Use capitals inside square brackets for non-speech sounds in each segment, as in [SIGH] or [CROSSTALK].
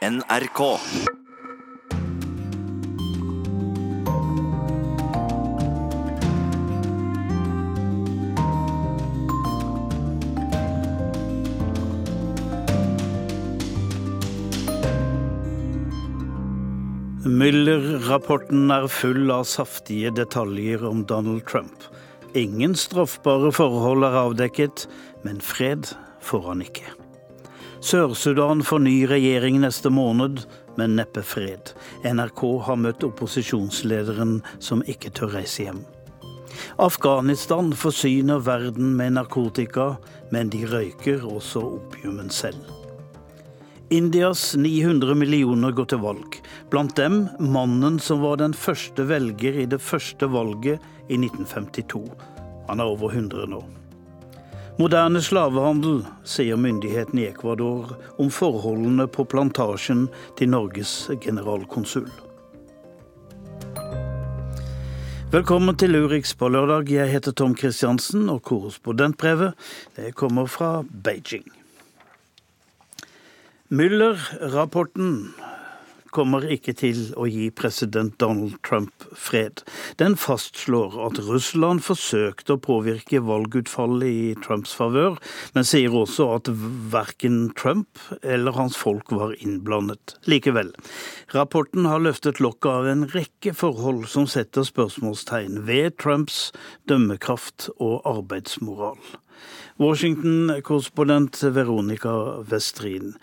NRK. Müller-rapporten er full av saftige detaljer om Donald Trump. Ingen straffbare forhold er avdekket, men fred får han ikke. Sør-Sudan får ny regjering neste måned, men neppe fred. NRK har møtt opposisjonslederen som ikke tør reise hjem. Afghanistan forsyner verden med narkotika, men de røyker også opiumen selv. Indias 900 millioner går til valg. Blant dem mannen som var den første velger i det første valget i 1952. Han er over 100 nå. Moderne slavehandel, sier myndighetene i Ecuador om forholdene på plantasjen til Norges generalkonsul. Velkommen til Urix på lørdag. Jeg heter Tom Kristiansen, og korrespondentbrevet det kommer fra Beijing. Müller-rapporten kommer ikke til å gi president Donald Trump fred. Den fastslår at Russland forsøkte å påvirke valgutfallet i Trumps favør, men sier også at verken Trump eller hans folk var innblandet. Likevel, rapporten har løftet lokket av en rekke forhold som setter spørsmålstegn ved Trumps dømmekraft og arbeidsmoral. Washington-korrespondent Veronica Westrin.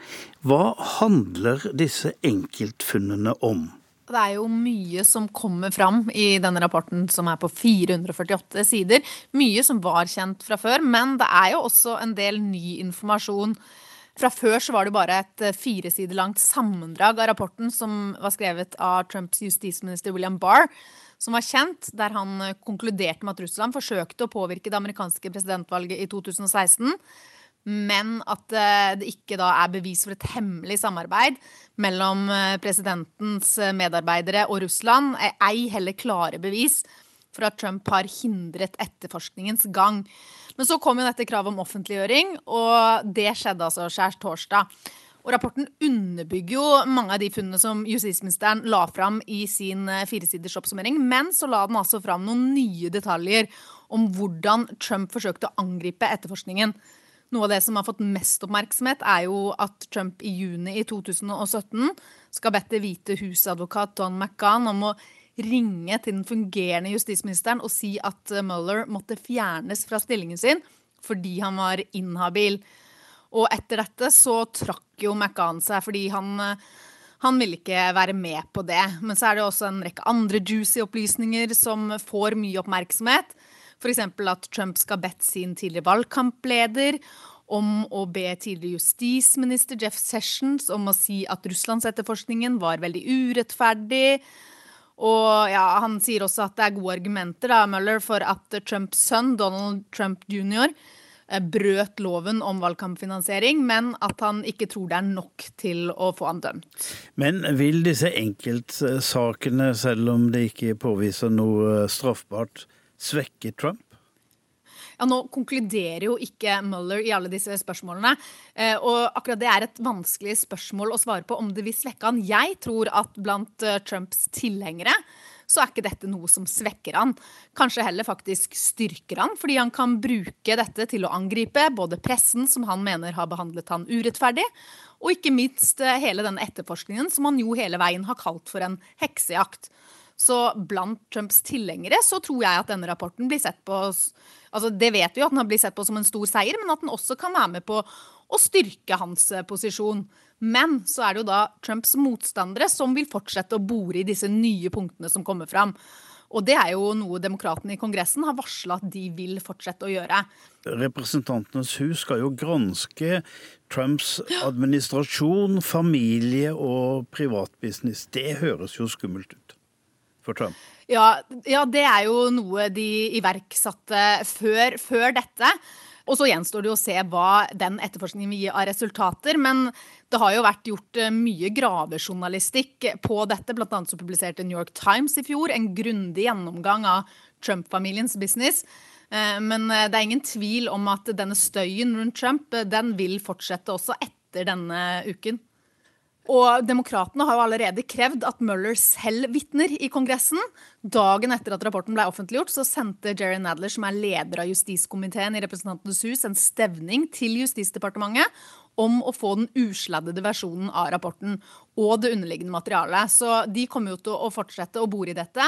Hva handler disse enkeltfunnene om? Det er jo mye som kommer fram i denne rapporten som er på 448 sider. Mye som var kjent fra før, men det er jo også en del ny informasjon. Fra før så var det bare et fire sider langt sammendrag av rapporten som var skrevet av Trumps justisminister William Barr som var kjent, der han eh, konkluderte med at Russland forsøkte å påvirke det amerikanske presidentvalget i 2016. Men at eh, det ikke da er bevis for et hemmelig samarbeid mellom eh, presidentens medarbeidere og Russland. Ei heller klare bevis for at Trump har hindret etterforskningens gang. Men så kom jo dette kravet om offentliggjøring, og det skjedde altså skjærtorsdag. torsdag. Og rapporten underbygger jo mange av de funnene som justisministeren la fram i sin eh, firesiders oppsummering, men så la den altså fram noen nye detaljer om hvordan Trump forsøkte å angripe etterforskningen. Noe av det som har fått mest oppmerksomhet, er jo at Trump i juni i 2017 skal bedt Det hvite hus-advokat Don McGahn om å ringe til den fungerende justisministeren og si at Mueller måtte fjernes fra stillingen sin fordi han var inhabil. Og etter dette så trakk jo McGahn seg fordi han, han ville ikke være med på det. Men så er det også en rekke andre juicy opplysninger som får mye oppmerksomhet. F.eks. at Trump skal bedt sin tidligere valgkampleder om å be tidligere justisminister Jeff Sessions om å si at russlandsetterforskningen var veldig urettferdig. Og ja, Han sier også at det er gode argumenter da, Mueller, for at Trumps sønn, Donald Trump jr., Eh, brøt loven om valgkampfinansiering, men at han ikke tror det er nok til å få han dømt. Men vil disse enkeltsakene, selv om det ikke påviser noe straffbart, svekke Trump? Ja, Nå konkluderer jo ikke Mueller i alle disse spørsmålene. Eh, og akkurat det er et vanskelig spørsmål å svare på om det vil svekke han. Jeg tror at blant eh, Trumps tilhengere så er ikke dette noe som svekker han. Kanskje heller faktisk styrker han, fordi han kan bruke dette til å angripe både pressen, som han mener har behandlet han urettferdig, og ikke minst eh, hele denne etterforskningen, som han jo hele veien har kalt for en heksejakt. Så blant Trumps tilhengere så tror jeg at denne rapporten blir sett på altså Det vet vi jo at den har blitt sett på som en stor seier, men at den også kan være med på å styrke hans eh, posisjon. Men så er det jo da Trumps motstandere som vil fortsette å bore i disse nye punktene som kommer fram. Og det er jo noe demokratene i Kongressen har varsla at de vil fortsette å gjøre. Representantenes hus skal jo granske Trumps administrasjon, familie og privatbusiness. Det høres jo skummelt ut for Trump. Ja, ja det er jo noe de iverksatte før, før dette. Og så gjenstår det å se hva den etterforskningen vil gi av resultater. Men det har jo vært gjort eh, mye gravejournalistikk på dette. Blant annet så publiserte New York Times i fjor en grundig gjennomgang av Trump-familiens business. Eh, men eh, det er ingen tvil om at denne støyen rundt Trump den vil fortsette også etter denne uken. Og demokratene har jo allerede krevd at Mueller selv vitner i Kongressen. Dagen etter at rapporten ble offentliggjort, så sendte Jerry Nadler, som er leder av justiskomiteen i Representantenes hus, en stevning til Justisdepartementet om å få den usladdede versjonen av rapporten og det underliggende materialet. Så de kommer jo til å fortsette å bore i dette.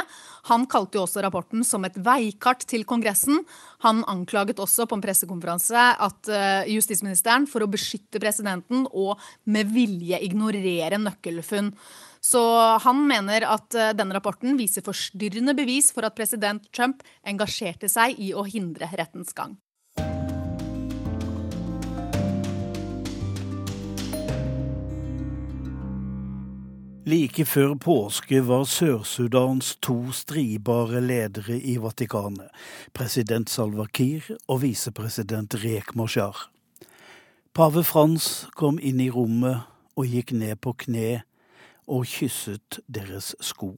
Han kalte jo også rapporten som et veikart til Kongressen. Han anklaget også på en pressekonferanse at eh, justisministeren for å beskytte presidenten og med vilje ignorere nøkkelfunn. Så han mener at eh, denne rapporten viser forstyrrende bevis for at president Trump engasjerte seg i å hindre rettens gang. Like før påske var Sør-Sudans to stridbare ledere i Vatikanet, president Salva Kiir og visepresident Rek Mashar. Pave Frans kom inn i rommet og gikk ned på kne og kysset deres sko.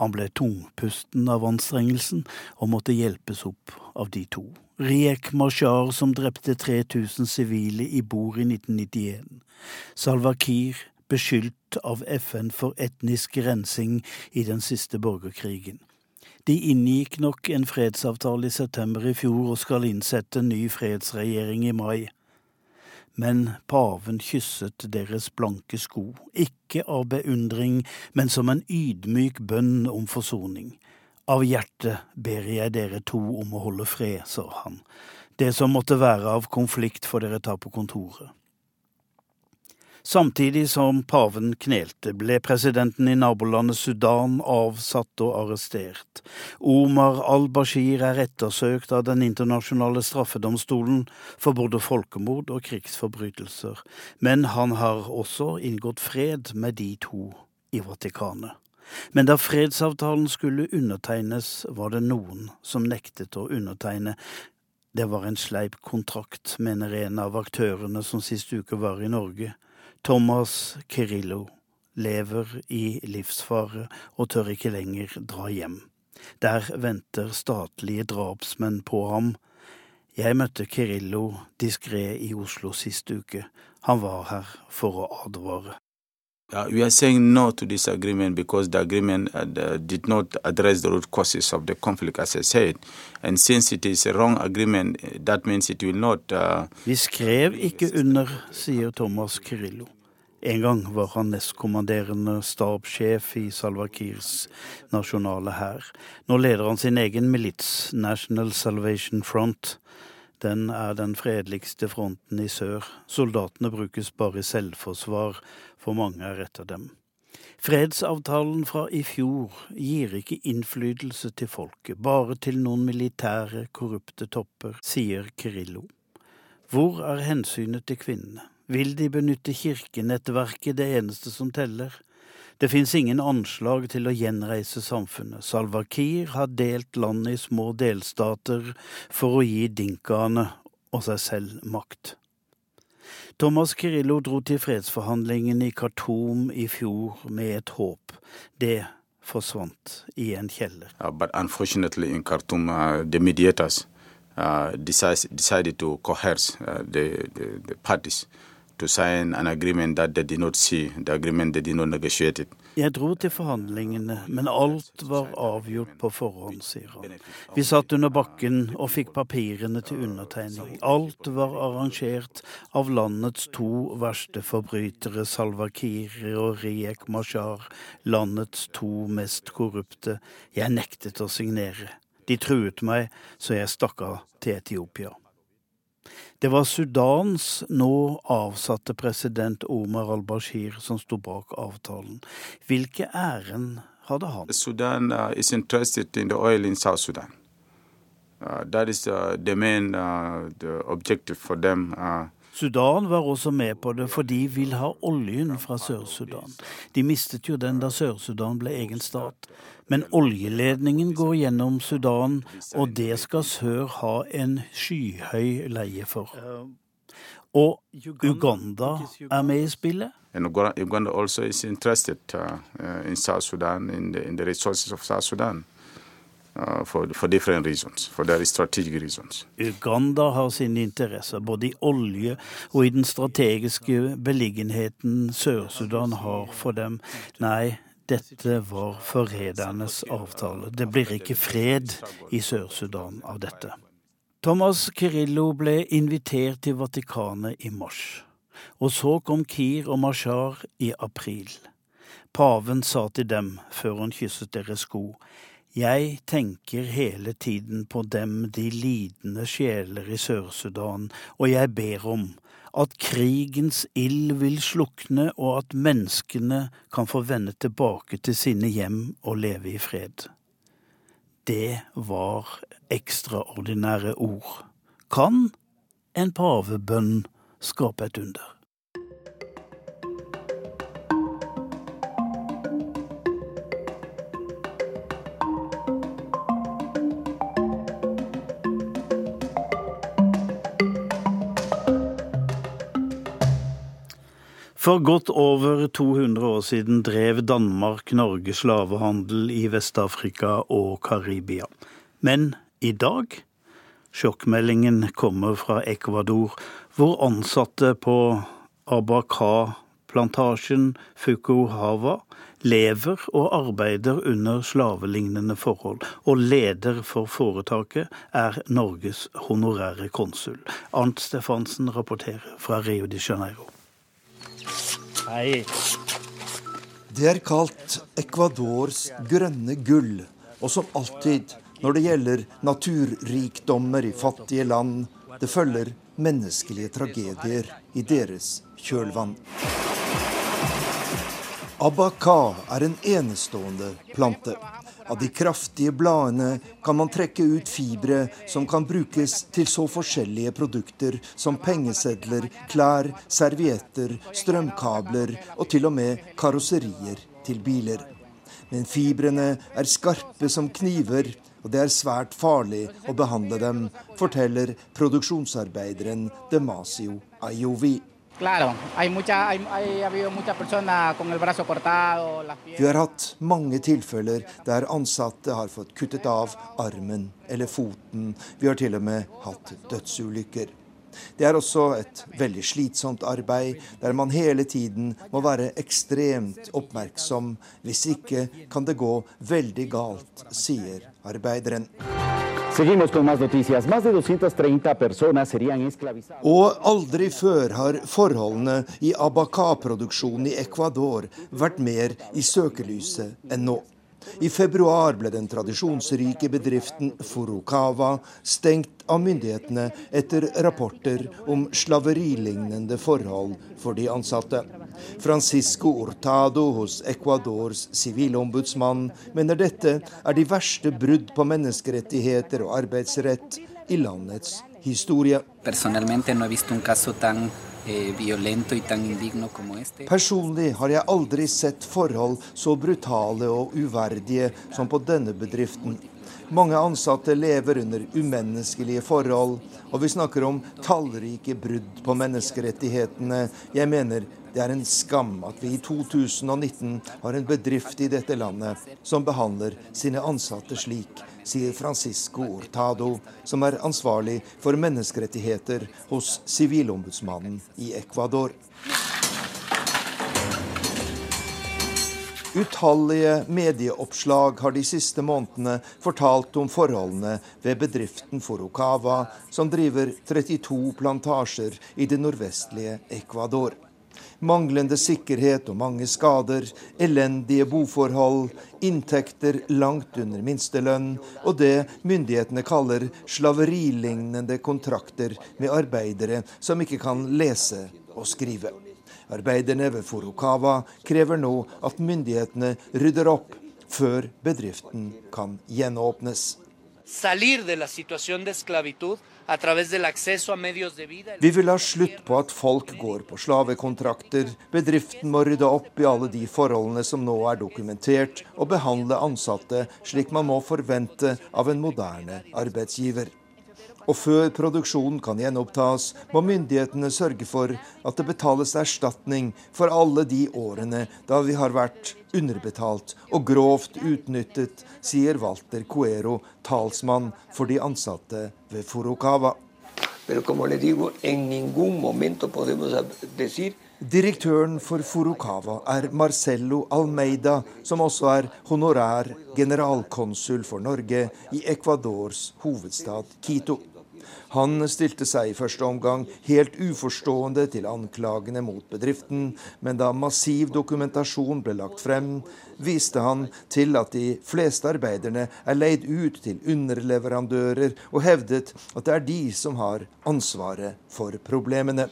Han ble tungpusten av anstrengelsen og måtte hjelpes opp av de to. Riek Mashar, som drepte 3000 sivile i bord i 1991. Salva Kiir, beskyldt av FN for etnisk rensing i den siste borgerkrigen. De inngikk nok en fredsavtale i september i fjor og skal innsette en ny fredsregjering i mai. Men paven kysset deres blanke sko, ikke av beundring, men som en ydmyk bønn om forsoning. Av hjertet ber jeg dere to om å holde fred, sa han. Det som måtte være av konflikt får dere ta på kontoret. Samtidig som paven knelte, ble presidenten i nabolandet Sudan avsatt og arrestert. Omar al-Bashir er ettersøkt av Den internasjonale straffedomstolen for både folkemord og krigsforbrytelser, men han har også inngått fred med de to i Vatikanet. Men da fredsavtalen skulle undertegnes, var det noen som nektet å undertegne. Det var en sleip kontrakt, mener en av aktørene som sist uke var i Norge. Thomas Kirillo lever i livsfare og tør ikke lenger dra hjem. Der venter statlige drapsmenn på ham. Jeg møtte Kirillo diskré i Oslo sist uke. Han var her for å advare. Uh, we are saying no to this agreement because the agreement uh, did not address the root causes of the conflict, as I said. And since it is a wrong agreement, that means it will not uh, Vi skrev ikke under, sier Thomas Kirillo. En gang var han nestkommanderende stabssjef i Salva Kirs nasjonale hær. Nå leder han sin egen milits, National Salvation Front. Den er den fredeligste fronten i sør. Soldatene brukes bare i selvforsvar, for mange er etter dem. Fredsavtalen fra i fjor gir ikke innflytelse til folket, bare til noen militære, korrupte topper, sier Kirillo. Hvor er hensynet til kvinnene? Vil de benytte kirkenettverket det eneste som teller. Det fins ingen anslag til å gjenreise samfunnet. Salva Kiir har delt landet i små delstater for å gi dinkaene og seg selv makt. Thomas Kirillo dro til fredsforhandlingene i Khartoum i fjor med et håp. Det forsvant i en kjeller. Uh, but unfortunately in Khartoum, uh, the mediators uh, decides, decided to coerce uh, the, the, the to sign an agreement that they did not see, the agreement they did not negotiate it. Jeg dro til forhandlingene, men alt var avgjort på forhånd, sier han. Vi satt under bakken og fikk papirene til undertegning. Alt var arrangert av landets to verste forbrytere, Salva Kiir og Riek Mashar, landets to mest korrupte. Jeg nektet å signere. De truet meg, så jeg stakk av til Etiopia. Det var Sudans nå avsatte president Omar al-Bashir som sto bak avtalen. Hvilke ærend hadde han? Sudan uh, is interested in the oil in South Sudan. Uh, that is uh, the uh, for them. Uh, Sudan var også med på det, for de vil ha oljen fra Sør-Sudan. De mistet jo den da Sør-Sudan ble egen stat. Men oljeledningen går gjennom Sudan, og det skal sør ha en skyhøy leie for. Og Uganda er med i spillet. And Uganda also is interested uh, uh, in South Sudan, in the, in the resources of South Sudan. Uh, for, for different reasons, for their strategic reasons. Uganda har sine interesser både i olje og i den strategiske beliggenheten Sør-Sudan har for dem. Nei, dette var forrædernes avtale. Det blir ikke fred i Sør-Sudan av dette. Thomas Kirillo ble invitert til Vatikanet i mars. Og så kom Kir og Mashar i april. Paven sa til dem før han kysset deres sko, jeg tenker hele tiden på dem, de lidende sjeler i Sør-Sudan, og jeg ber om at krigens ild vil slukne, og at menneskene kan få vende tilbake til sine hjem og leve i fred. Det var ekstraordinære ord. Kan en pavebønn skape et under? For godt over 200 år siden drev Danmark-Norge slavehandel i Vest-Afrika og Karibia. Men i dag Sjokkmeldingen kommer fra Ecuador, hvor ansatte på Abaca-plantasjen Fukuhava lever og arbeider under slavelignende forhold, og leder for foretaket er Norges honorære konsul. Arnt Stefansen rapporterer fra Rio de Janeiro. Hei. Det er kalt Ecuadors grønne gull, og som alltid når det gjelder naturrikdommer i fattige land, det følger menneskelige tragedier i deres kjølvann. Abaca er en enestående plante. Av de kraftige bladene kan man trekke ut fibre som kan brukes til så forskjellige produkter som pengesedler, klær, servietter, strømkabler og til og med karosserier til biler. Men fibrene er skarpe som kniver, og det er svært farlig å behandle dem, forteller produksjonsarbeideren Demasio Ayovi. Claro, hay mucha, hay, hay, ha habido con el brazo cortado, Vi har hatt mange tilfeller der ansatte har fått kuttet av armen eller foten. Vi har til og med hatt dødsulykker. Det er også et veldig slitsomt arbeid, der man hele tiden må være ekstremt oppmerksom. Hvis ikke kan det gå veldig galt, sier arbeideren. Seguimos con más noticias. Más de 230 personas serían esclavizadas. Og aldri før har forholdene i abaca-produksjonen i Ecuador vært mer i søkelyset enn nå. I februar ble den tradisjonsrike bedriften Furukawa stengt av myndighetene etter rapporter om slaverilignende forhold for de ansatte. Francisco Hurtado hos Ecuadors sivilombudsmann mener dette er de verste brudd på menneskerettigheter og arbeidsrett i landets historie. Personalmente no he visto un caso Personlig har jeg aldri sett forhold så brutale og uverdige som på denne bedriften. Mange ansatte lever under umenneskelige forhold, og vi snakker om tallrike brudd på menneskerettighetene. Jeg mener det er en skam at vi i 2019 har en bedrift i dette landet som behandler sine ansatte slik sier Francisco Hurtado, som er ansvarlig for menneskerettigheter hos Sivilombudsmannen i Ecuador. Utallige medieoppslag har de siste månedene fortalt om forholdene ved bedriften Forocava, som driver 32 plantasjer i det nordvestlige Ecuador manglende sikkerhet og mange skader, elendige boforhold, inntekter langt under minstelønn og det myndighetene kaller slaverilignende kontrakter med arbeidere som ikke kan lese og skrive. Arbeiderne ved Furukawa krever nå at myndighetene rydder opp før bedriften kan gjenåpnes. Salir de la situación de esclavitud vi vil ha slutt på at folk går på slavekontrakter. Bedriften må rydde opp i alle de forholdene som nå er dokumentert, og behandle ansatte slik man må forvente av en moderne arbeidsgiver. Og før produksjonen kan gjenopptas, må myndighetene sørge for at det betales erstatning for alle de årene da vi har vært underbetalt og grovt utnyttet, sier Walter Cuero, talsmann for de ansatte ved Furukawa. Direktøren for Furukawa er Marcello Almeida, som også er honorær generalkonsul for Norge i Ecuadors hovedstad Quito. Han stilte seg i første omgang helt uforstående til anklagene mot bedriften, men da massiv dokumentasjon ble lagt frem, viste han til at de fleste arbeiderne er leid ut til underleverandører, og hevdet at det er de som har ansvaret for problemene.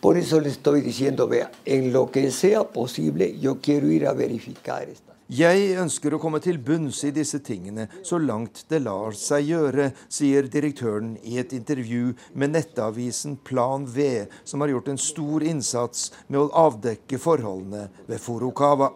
Por eso le estoy diciendo, vea, en lo que sea posible, yo quiero ir a verificar esto. Jeg ønsker å komme til bunns i disse tingene så langt det lar seg gjøre, sier direktøren i et intervju med nettavisen Plan V, som har gjort en stor innsats med å avdekke forholdene ved Furukawa.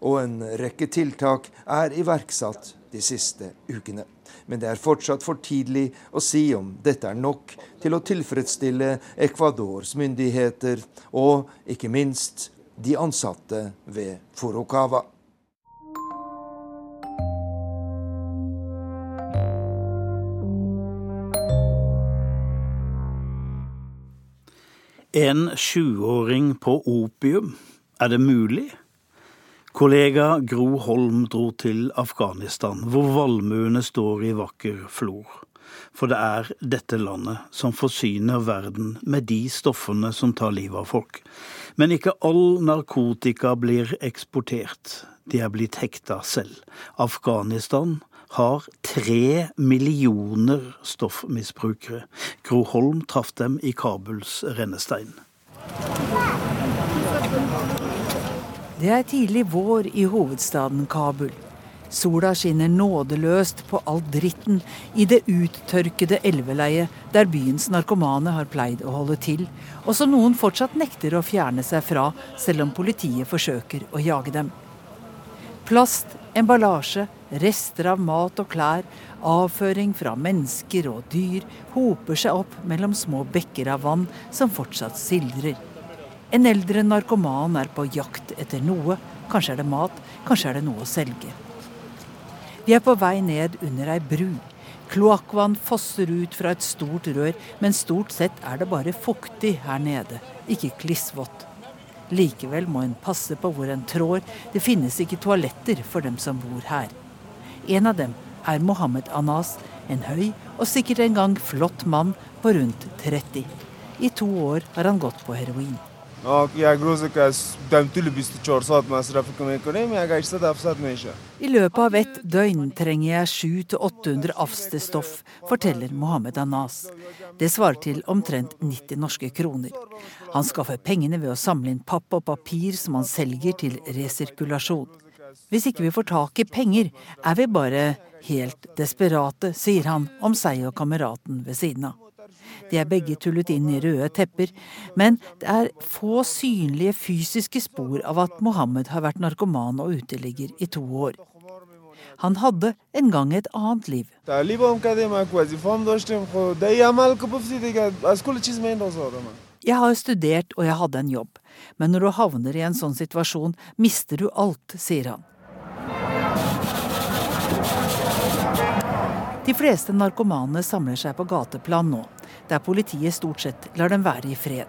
Og en rekke tiltak er iverksatt de siste ukene. Men det er fortsatt for tidlig å si om dette er nok til å tilfredsstille Ecuadors myndigheter og ikke minst de ansatte ved Furukawa. En sjuåring på opium, er det mulig? Kollega Gro Holm dro til Afghanistan, hvor valmuene står i vakker flor. For det er dette landet som forsyner verden med de stoffene som tar livet av folk. Men ikke all narkotika blir eksportert. De er blitt hekta selv. Afghanistan har tre millioner stoffmisbrukere. Gro Holm traff dem i Kabuls rennestein. Det er tidlig vår i hovedstaden Kabul. Sola skinner nådeløst på all dritten i det uttørkede elveleiet der byens narkomane har pleid å holde til, og som noen fortsatt nekter å fjerne seg fra, selv om politiet forsøker å jage dem. Plast, emballasje, Rester av mat og klær, avføring fra mennesker og dyr, hoper seg opp mellom små bekker av vann som fortsatt sildrer. En eldre narkoman er på jakt etter noe. Kanskje er det mat, kanskje er det noe å selge. Vi er på vei ned under ei bru. Kloakkvann fosser ut fra et stort rør, men stort sett er det bare fuktig her nede, ikke klissvått. Likevel må en passe på hvor en trår, det finnes ikke toaletter for dem som bor her. En av dem er Mohammed Anas, en høy og sikkert en gang flott mann på rundt 30. I to år har han gått på heroin. I løpet av ett døgn trenger jeg 700-800 afste stoff, forteller Mohammed Anas. Det svarer til omtrent 90 norske kroner. Han skaffer pengene ved å samle inn papp og papir som han selger til resirkulasjon. Hvis ikke vi får tak i penger, er vi bare helt desperate, sier han om seg og kameraten ved siden av. De er begge tullet inn i røde tepper, men det er få synlige fysiske spor av at Mohammed har vært narkoman og uteligger i to år. Han hadde en gang et annet liv. Jeg har studert og jeg hadde en jobb, men når du havner i en sånn situasjon, mister du alt, sier han. De fleste narkomane samler seg på gateplan nå, der politiet stort sett lar dem være i fred.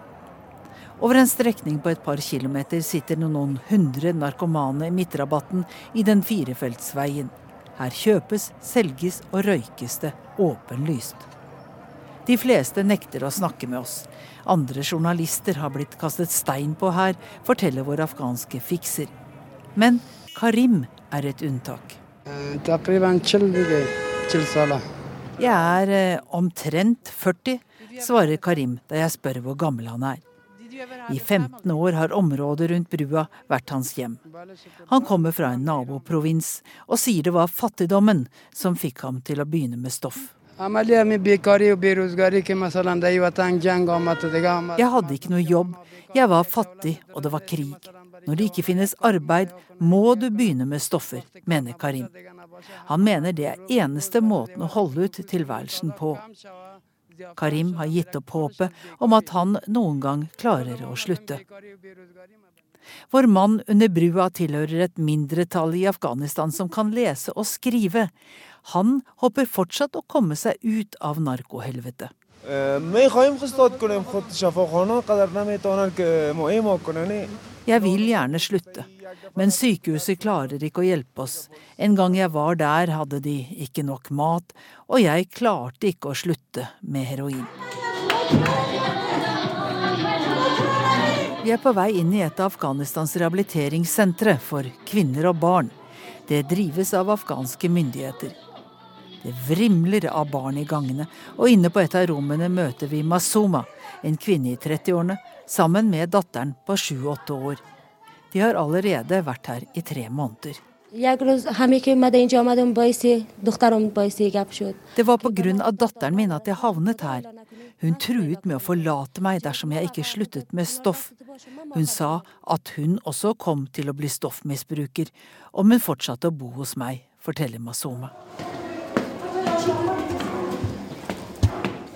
Over en strekning på et par kilometer sitter noen hundre narkomane i midtrabatten i den firefeltsveien. Her kjøpes, selges og røykes det åpenlyst. De fleste nekter å snakke med oss. Andre journalister har blitt kastet stein på her, forteller vår afghanske fikser. Men Karim er et unntak. Jeg er eh, omtrent 40, svarer Karim da jeg spør hvor gammel han er. I 15 år har området rundt brua vært hans hjem. Han kommer fra en naboprovins og sier det var fattigdommen som fikk ham til å begynne med stoff. Jeg hadde ikke noe jobb, jeg var fattig og det var krig. Når det ikke finnes arbeid, må du begynne med stoffer, mener Karim. Han mener det er eneste måten å holde ut tilværelsen på. Karim har gitt opp håpet om at han noen gang klarer å slutte. Vår mann under brua tilhører et mindretall i Afghanistan som kan lese og skrive. Han håper fortsatt å komme seg ut av narkohelvetet. Jeg vil gjerne slutte, men sykehuset klarer ikke å hjelpe oss. En gang jeg var der, hadde de ikke nok mat, og jeg klarte ikke å slutte med heroin. Vi er på vei inn i et av Afghanistans rehabiliteringssentre for kvinner og barn. Det drives av afghanske myndigheter. Det vrimler av barn i gangene, og inne på et av rommene møter vi Masuma, en kvinne i 30-årene, sammen med datteren på 7-8 år. De har allerede vært her i tre måneder. Det var pga. datteren min at jeg havnet her. Hun truet med å forlate meg dersom jeg ikke sluttet med stoff. Hun sa at hun også kom til å bli stoffmisbruker om hun fortsatte å bo hos meg, forteller Masoma.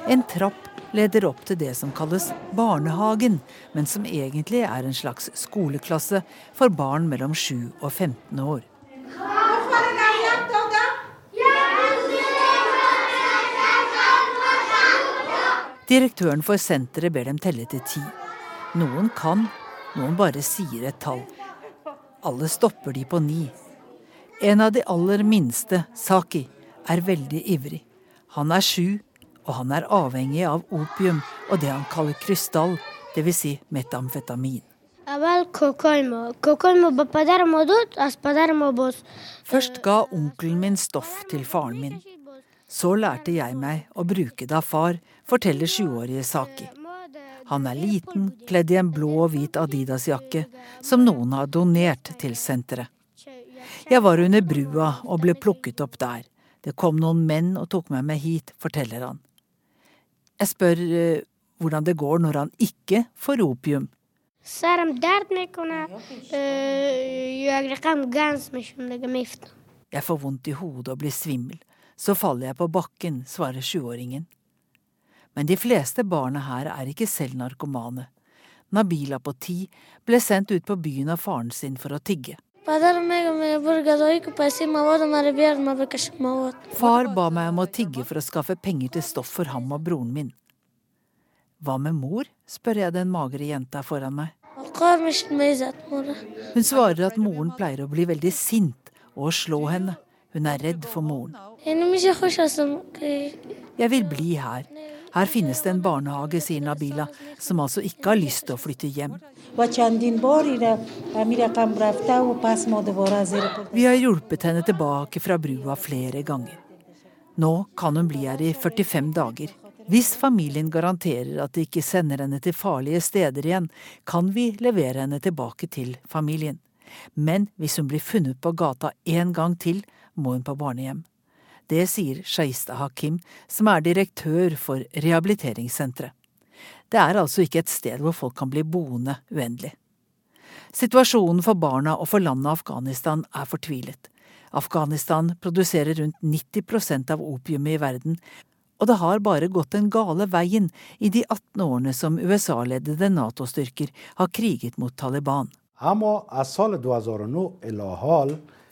En trapp leder opp til det som kalles barnehagen, men som egentlig er en slags skoleklasse for barn mellom 7 og 15 år. Direktøren for senteret ber dem telle til ti. Noen kan, noen bare sier et tall. Alle stopper de på ni. En av de aller minste, Saki, er veldig ivrig. Han er sju, og han er avhengig av opium og det han kaller krystall, dvs. Si metamfetamin. Først ga onkelen min stoff til faren min. Så lærte jeg meg å bruke det av far, forteller sjuårige Saki. Han er liten, kledd i en blå og hvit Adidas-jakke, som noen har donert til senteret. Jeg var under brua og ble plukket opp der. Det kom noen menn og tok meg med hit, forteller han. Jeg spør uh, hvordan det går når han ikke får opium. Jeg får vondt i hodet og blir svimmel. Så faller jeg på bakken, svarer sjuåringen. Men de fleste barna her er ikke selv narkomane. Nabila på ti ble sendt ut på byen av faren sin for å tigge. Far ba meg om å tigge for å skaffe penger til stoff for ham og broren min. Hva med mor, spør jeg den magre jenta foran meg. Hun svarer at moren pleier å bli veldig sint og slå henne. Hun er redd for moren. Jeg vil bli her. Her finnes det en barnehage, sier Nabila, som altså ikke har lyst til å flytte hjem. Vi har hjulpet henne tilbake fra brua flere ganger. Nå kan hun bli her i 45 dager. Hvis familien garanterer at de ikke sender henne til farlige steder igjen, kan vi levere henne tilbake til familien. Men hvis hun blir funnet på gata en gang til, må hun på barnehjem. Det sier Shaista Hakim, som er direktør for rehabiliteringssenteret. Det er altså ikke et sted hvor folk kan bli boende uendelig. Situasjonen for barna og for landet Afghanistan er fortvilet. Afghanistan produserer rundt 90% av opiumet i verden, og det har bare gått den gale veien i de 18 årene som USA-ledede Nato-styrker har kriget mot Taliban.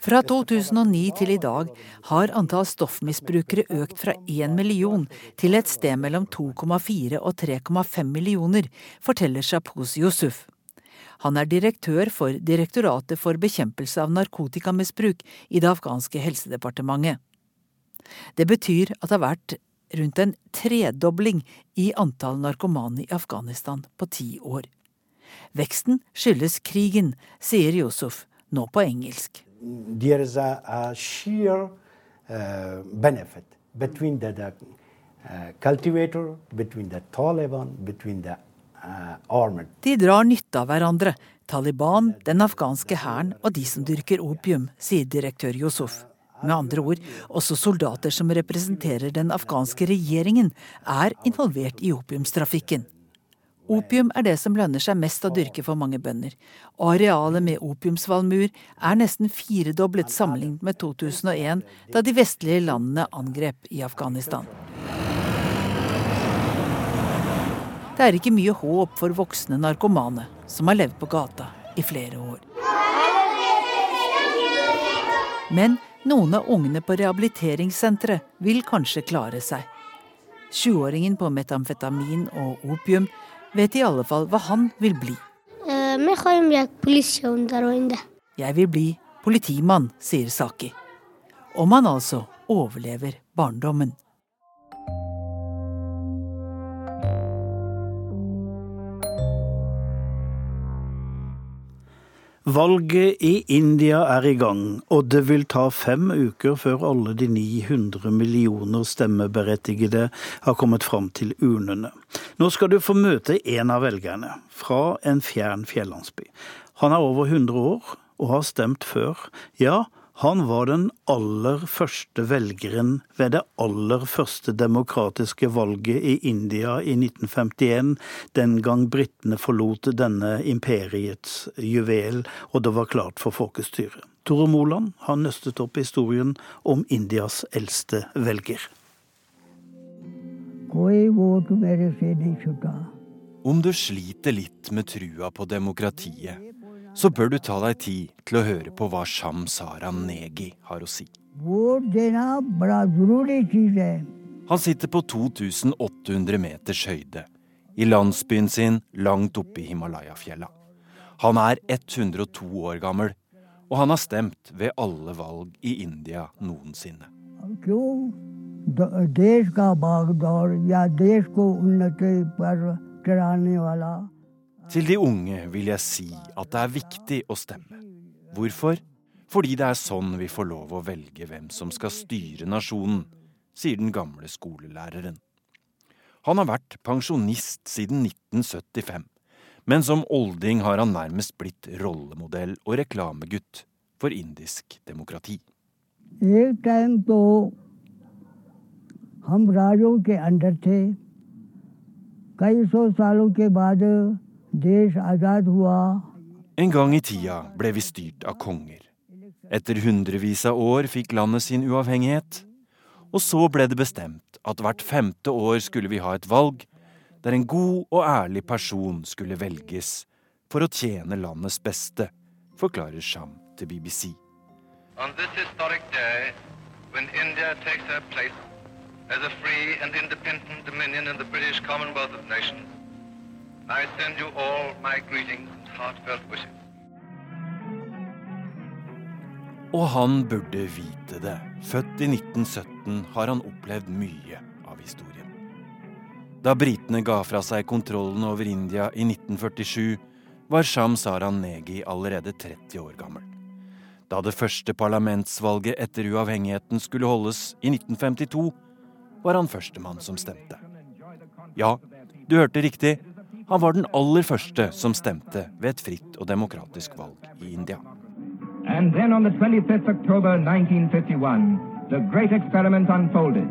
Fra 2009 til i dag har antall stoffmisbrukere økt fra 1 million til et sted mellom 2,4 og 3,5 millioner, forteller Shapoos Yusuf. Han er direktør for Direktoratet for bekjempelse av narkotikamisbruk i det afghanske helsedepartementet. Det betyr at det har vært rundt en tredobling i antall narkomane i Afghanistan på ti år. Veksten skyldes krigen, sier Yusuf, nå på engelsk there is a, a sheer uh, benefit between the, the uh, cultivator, between the Taliban, between the uh, armored. De drar nytte av hverandre, Taliban, den afghanske hæren og de som dyrker opium, sier direktør Yusuf. Med andre ord, også soldater som representerer den afghanske regjeringen, er involvert i opiumstrafikken. Opium er det som lønner seg mest å dyrke for mange bønder. Arealet med opiumsvalmuer er nesten firedoblet sammenlignet med 2001, da de vestlige landene angrep i Afghanistan. Det er ikke mye håp for voksne narkomane som har levd på gata i flere år. Men noen av ungene på rehabiliteringssenteret vil kanskje klare seg. 20-åringen på metamfetamin og opium vet i alle fall hva han vil bli. Jeg vil bli politimann, sier Saki. Om han altså overlever barndommen. Valget i India er i gang, og det vil ta fem uker før alle de 900 millioner stemmeberettigede har kommet fram til urnene. Nå skal du få møte en av velgerne, fra en fjern fjellandsby. Han er over 100 år og har stemt før. Ja, han var den aller første velgeren ved det aller første demokratiske valget i India i 1951, den gang britene forlot denne imperiets juvel, og det var klart for folkestyret. Tore Moland har nøstet opp historien om Indias eldste velger. Om du sliter litt med trua på demokratiet, så bør du ta deg tid til å høre på hva Sham Sara Negi har å si. Han sitter på 2800 meters høyde, i landsbyen sin langt oppe i Himalaya-fjella. Han er 102 år gammel, og han har stemt ved alle valg i India noensinne. Det skal bak der, det skal under altså. Til de unge vil jeg si at det er viktig å stemme. Hvorfor? Fordi det er sånn vi får lov å velge hvem som skal styre nasjonen, sier den gamle skolelæreren. Han har vært pensjonist siden 1975, men som olding har han nærmest blitt rollemodell og reklamegutt for indisk demokrati. Et time på, hum कई सौ सालों के बाद en gang i tida ble vi styrt av konger. Etter hundrevis av år fikk landet sin uavhengighet. Og så ble det bestemt at hvert femte år skulle vi ha et valg der en god og ærlig person skulle velges for å tjene landets beste, forklarer Sham til BBC. On this historic day, when India takes her place as a free and independent dominion in the British Commonwealth of Nations, i send you all my greetings and heartfelt wishes. Og han burde vite det. Født i 1917 har han opplevd mye av historien. Da britene ga fra seg kontrollen over India i 1947, var Sham Saran Negi allerede 30 år gammel. Da det første parlamentsvalget etter uavhengigheten skulle holdes i 1952, var han førstemann som stemte. Ja, du hørte riktig. Han var den aller første som stemte ved et fritt og demokratisk valg i India. And then on the 25th October 1951, the great experiment unfolded.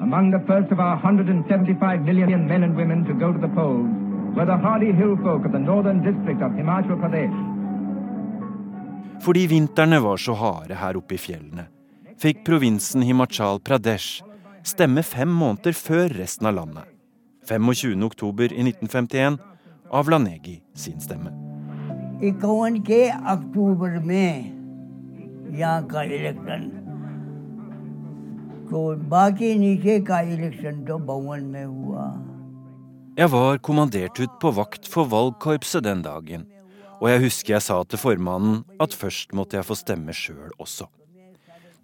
Among the first of our 175 million men and women to go to the polls were the hardy hill folk of the northern district of Himachal Pradesh. Fordi vintrene var så harde her oppe i fjellene, fikk provinsen Himachal Pradesh stemme fem måneder før resten av landet. 25.10 i 1951 avla Negi sin stemme. Jeg var kommandert ut på vakt for valgkorpset den dagen, og jeg husker jeg sa til formannen at først måtte jeg få stemme sjøl også.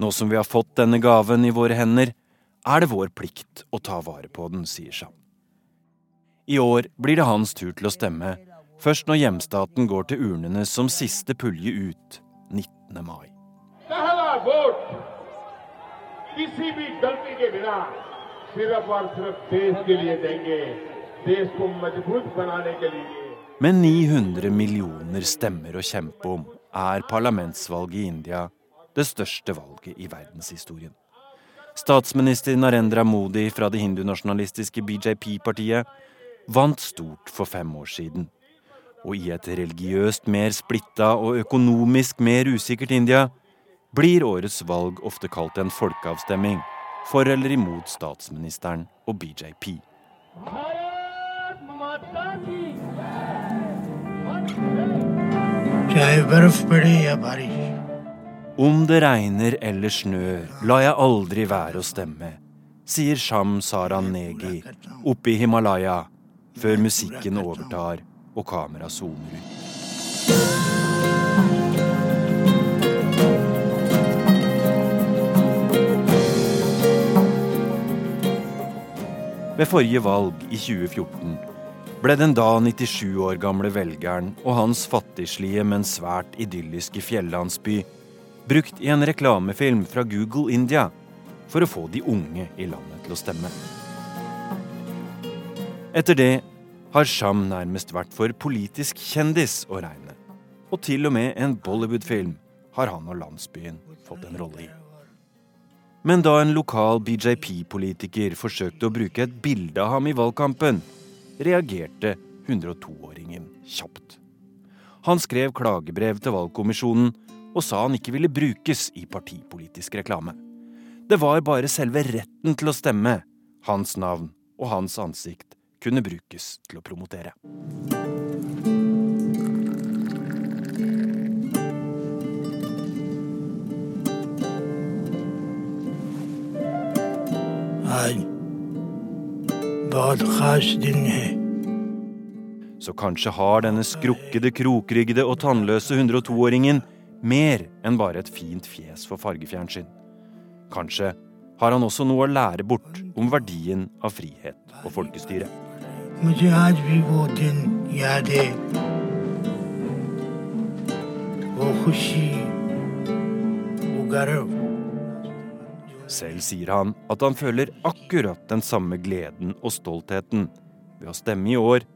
Nå som vi har fått denne gaven i våre hender, er det vår plikt å ta vare på den, sier Sham. I år blir det hans tur til å stemme, først når hjemstaten går til urnene som siste pulje ut 19. mai. Med 900 millioner stemmer å kjempe om er parlamentsvalget i India det største valget i verdenshistorien. Statsminister Narendra Modi fra det hindunasjonalistiske BJP-partiet vant stort for fem år siden. Og i et religiøst mer splitta og økonomisk mer usikkert India blir årets valg ofte kalt en folkeavstemning for eller imot statsministeren og BJP. चाहे बर्फ पड़े या बारिश om det regner eller snør, lar jeg aldri være å stemme, sier Sham Saran Negi oppe i Himalaya, før musikken overtar og kameraet zoomer ut. Ved forrige valg i 2014 ble den da 97 år gamle velgeren og hans fattigslige, men svært idylliske fjellandsby brukt i en reklamefilm fra Google India for å få de unge i landet til å stemme. Etter det har Sham nærmest vært for politisk kjendis å regne. Og til og med en Bollywood-film har han og landsbyen fått en rolle i. Men da en lokal BJP-politiker forsøkte å bruke et bilde av ham i valgkampen, reagerte 102-åringen kjapt. Han skrev klagebrev til valgkommisjonen og sa han ikke ville brukes i partipolitisk reklame. Det var bare selve retten til å stemme, hans navn og hans ansikt kunne brukes til å promotere. Så kanskje har denne skrukkede, krokryggede og tannløse 102-åringen mer enn bare et fint fjes for fargefjernsyn. Kanskje har han også noe å lære bort om verdien av frihet og folkestyre. Selv sier han at han føler akkurat den samme gleden og stoltheten ved å stemme i år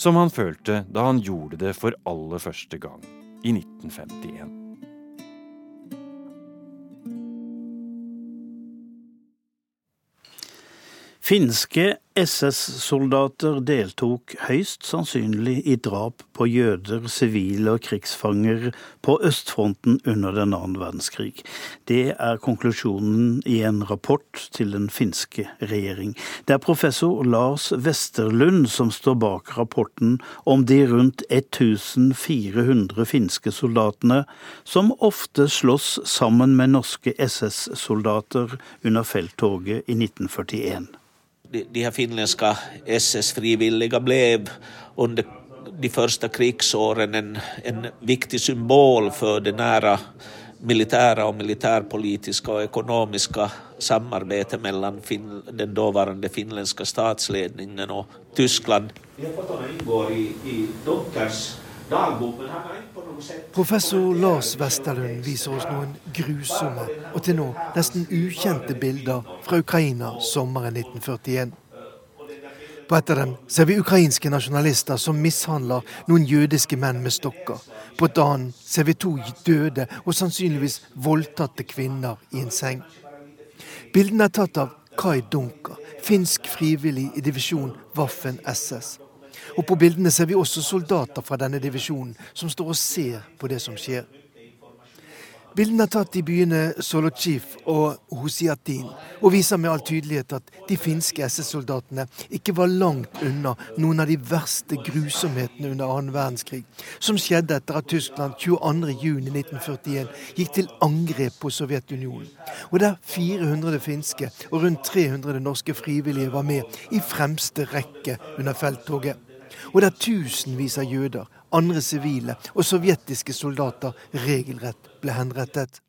som han følte da han gjorde det for aller første gang i 1951. Finske SS-soldater deltok høyst sannsynlig i drap på jøder, sivile og krigsfanger på østfronten under den annen verdenskrig. Det er konklusjonen i en rapport til den finske regjering. Det er professor Lars Westerlund som står bak rapporten om de rundt 1400 finske soldatene som ofte slåss sammen med norske SS-soldater under felttoget i 1941 de här finländska SS-frivilliga blev under de första krigsåren en, en viktig symbol för det nära militära och militärpolitiska och ekonomiska samarbete mellan fin den dåvarande finländska statsledningen och Tyskland. Vi har fått fotona ingår i, i Donkers dagbok, men han har Professor Lars Westerlund viser oss noen grusomme og til nå nesten ukjente bilder fra Ukraina sommeren 1941. På et av dem ser vi ukrainske nasjonalister som mishandler noen jødiske menn med stokker. På et annet ser vi to døde og sannsynligvis voldtatte kvinner i en seng. Bildene er tatt av Kai Dunker, finsk frivillig i divisjon Waffen SS. Og på bildene ser vi også soldater fra denne divisjonen som står og ser på det som skjer. Bildene er tatt i byene Solochif og Hosiatin og viser med all tydelighet at de finske SS-soldatene ikke var langt unna noen av de verste grusomhetene under annen verdenskrig, som skjedde etter at Tyskland 22.6.1941 gikk til angrep på Sovjetunionen, og der 400 finske og rundt 300 norske frivillige var med i fremste rekke under felttoget og der tusenvis av jøder, andre sivile og sovjetiske soldater regelrett ble henrettet.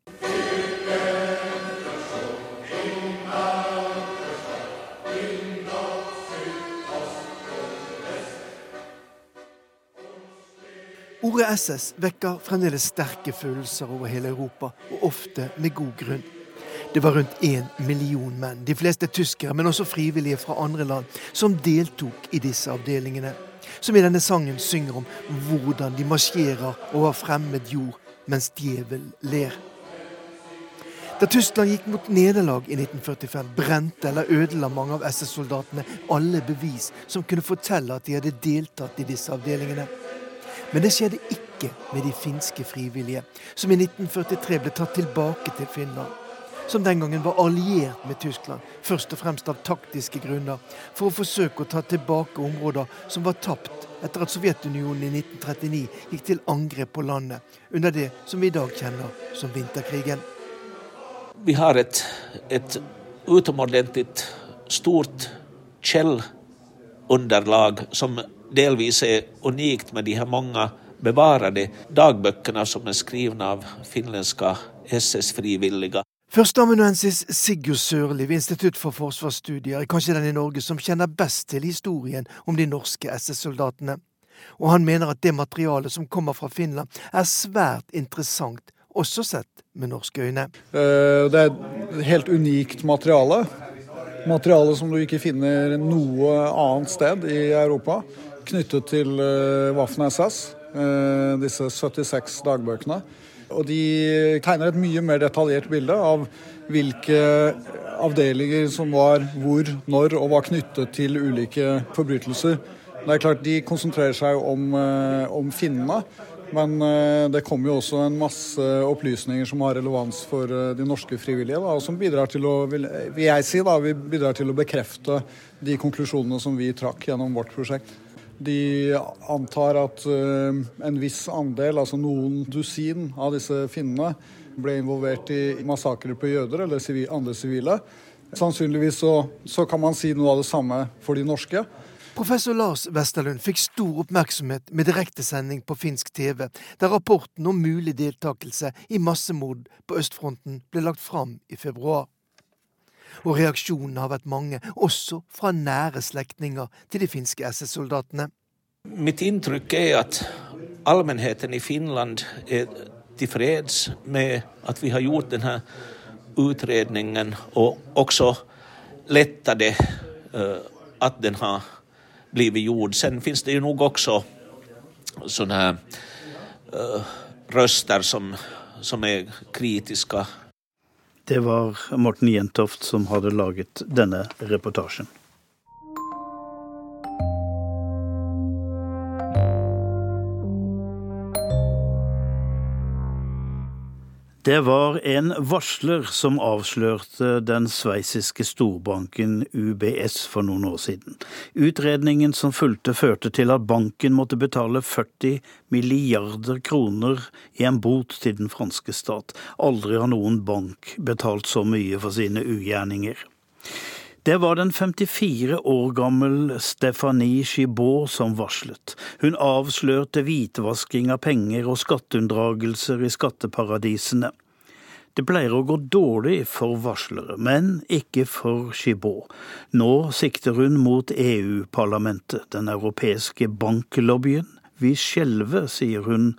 Ordet SS vekker fremdeles sterke følelser over hele Europa, og ofte med god grunn. Det var rundt én million menn, de fleste tyskere, men også frivillige fra andre land, som deltok i disse avdelingene som i denne sangen synger om hvordan de marsjerer over fremmed jord mens djevel ler. Da Tyskland gikk mot nederlag i 1945, brente eller ødela mange av SS-soldatene alle bevis som kunne fortelle at de hadde deltatt i disse avdelingene. Men det skjedde ikke med de finske frivillige, som i 1943 ble tatt tilbake til Finland. Som den gangen var alliert med Tyskland, først og fremst av taktiske grunner, for å forsøke å ta tilbake områder som var tapt etter at Sovjetunionen i 1939 gikk til angrep på landet under det som vi i dag kjenner som vinterkrigen. Vi har et, et utomordentlig stort kjellunderlag som delvis er unikt med de her mange bevarade dagbøkene som er skrivna av finländska SS-frivilliga. Førsteamanuensis Sigurd Sørli ved Institutt for forsvarsstudier er kanskje den i Norge som kjenner best til historien om de norske SS-soldatene. Og han mener at det materialet som kommer fra Finland er svært interessant, også sett med norske øyne. Eh, det er et helt unikt materiale. Materiale som du ikke finner noe annet sted i Europa. Knyttet til eh, Waffen-SS, eh, disse 76 dagbøkene. Og de tegner et mye mer detaljert bilde av hvilke avdelinger som var hvor, når og var knyttet til ulike forbrytelser. Det er klart De konsentrerer seg om, eh, om finnene, men eh, det kommer jo også en masse opplysninger som har relevans for eh, de norske frivillige, da, og som bidrar til å vil, jeg si da, vi bidrar til å bekrefte de konklusjonene som vi trakk gjennom vårt prosjekt. De antar at uh, en viss andel, altså noen dusin av disse finnene, ble involvert i massakrer på jøder eller andre sivile. Sannsynligvis så, så kan man si noe av det samme for de norske. Professor Lars Westerlund fikk stor oppmerksomhet med direktesending på finsk TV, der rapporten om mulig deltakelse i massemord på østfronten ble lagt fram i februar og reaksjonene har vært mange, også fra nære slektninger til de finske SS-soldatene. Mitt inntrykk er at allmennheten i Finland er tilfreds med at vi har gjort denne utredningen, og også letta det uh, at den har blitt gjort. Sen finnes det jo nok også sånne uh, røster som, som er kritiske det var Morten Jentoft som hadde laget denne reportasjen. Det var en varsler som avslørte den sveitsiske storbanken UBS for noen år siden. Utredningen som fulgte førte til at banken måtte betale 40 milliarder kroner i en bot til den franske stat. Aldri har noen bank betalt så mye for sine ugjerninger. Det var den 54 år gammel Stephanie Gibault som varslet. Hun avslørte hvitvasking av penger og skatteunndragelser i skatteparadisene. Det pleier å gå dårlig for varslere, men ikke for Gibault. Nå sikter hun mot EU-parlamentet, den europeiske banklobbyen. Vi skjelver, sier hun,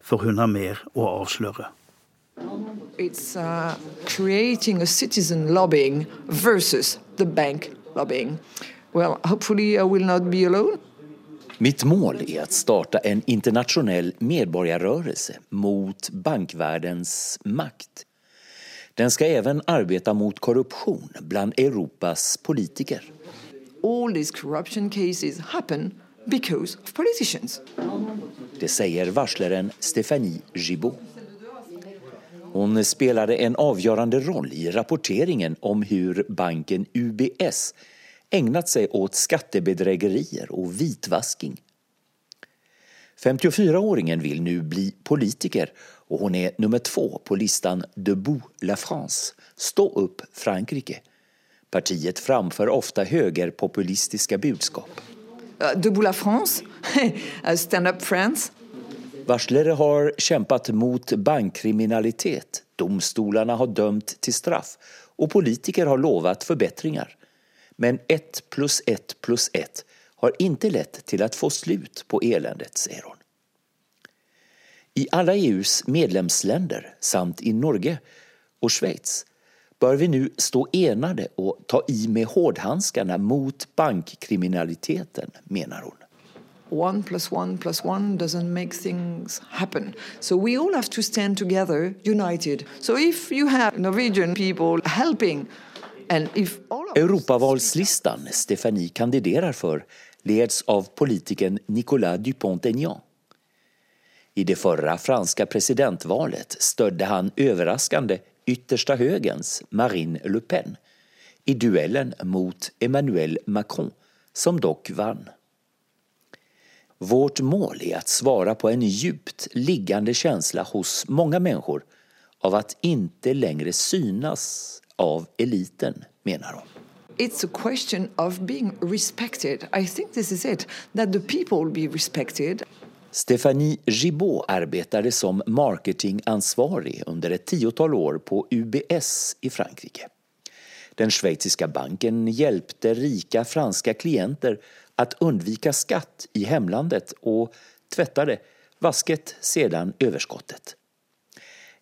for hun har mer å avsløre. It's uh, creating a citizen lobbying versus the bank lobbying. Well, hopefully I will not be alone. Mitt mål är att starta en internationell medborgarrörelse mot bankvärldens makt. Den ska även arbeta mot korruption bland Europas politiker. All these corruption cases happen because of politicians. Det säger varslaren Stéphanie Gibault. Hon spelade en avgörande roll i rapporteringen om hur banken UBS ägnat sig åt skattebedrägerier och vitvasking. 54-åringen vill nu bli politiker och hon är nummer två på listan Debout la France, Stå upp Frankrike. Partiet framför ofta högerpopulistiska budskap. Uh, Debout la France, [LAUGHS] Stand up France. Varslare har kjempet mot bankkriminalitet, domstolarna har dömt til straff Og politikere har lovet forbedringer. Men ett plus ett plus ett har ikke lett til å få slut på elendet, sier hun. I alle EUs medlemsland samt i Norge og Schweiz bør vi nå stå enade og ta i med hårdhandskarna mot bankkriminaliteten, mener hon. One plus one plus one doesn't make things happen. So we all have to stand together, united. So if you have Norwegian people helping and if all Europavalslistan Stefanie kandiderar för leds av politikern Nicolas Dupont-Aignan. I det förra franska presidentvalet stödde han överraskande yttersta högerns Marine Le Pen i duellen mot Emmanuel Macron, som dock vann. Vårt mål är att svara på en djupt liggande känsla hos många människor av att inte längre synas av eliten, menar hon. It's a question of being respected. I think this is it, that the people be respected. Stephanie Gibault arbetade som marketingansvarig under ett tiotal år på UBS i Frankrike. Den schweiziska banken hjälpte rika franska klienter att undvika skatt i hemlandet och tvättade vasket sedan överskottet.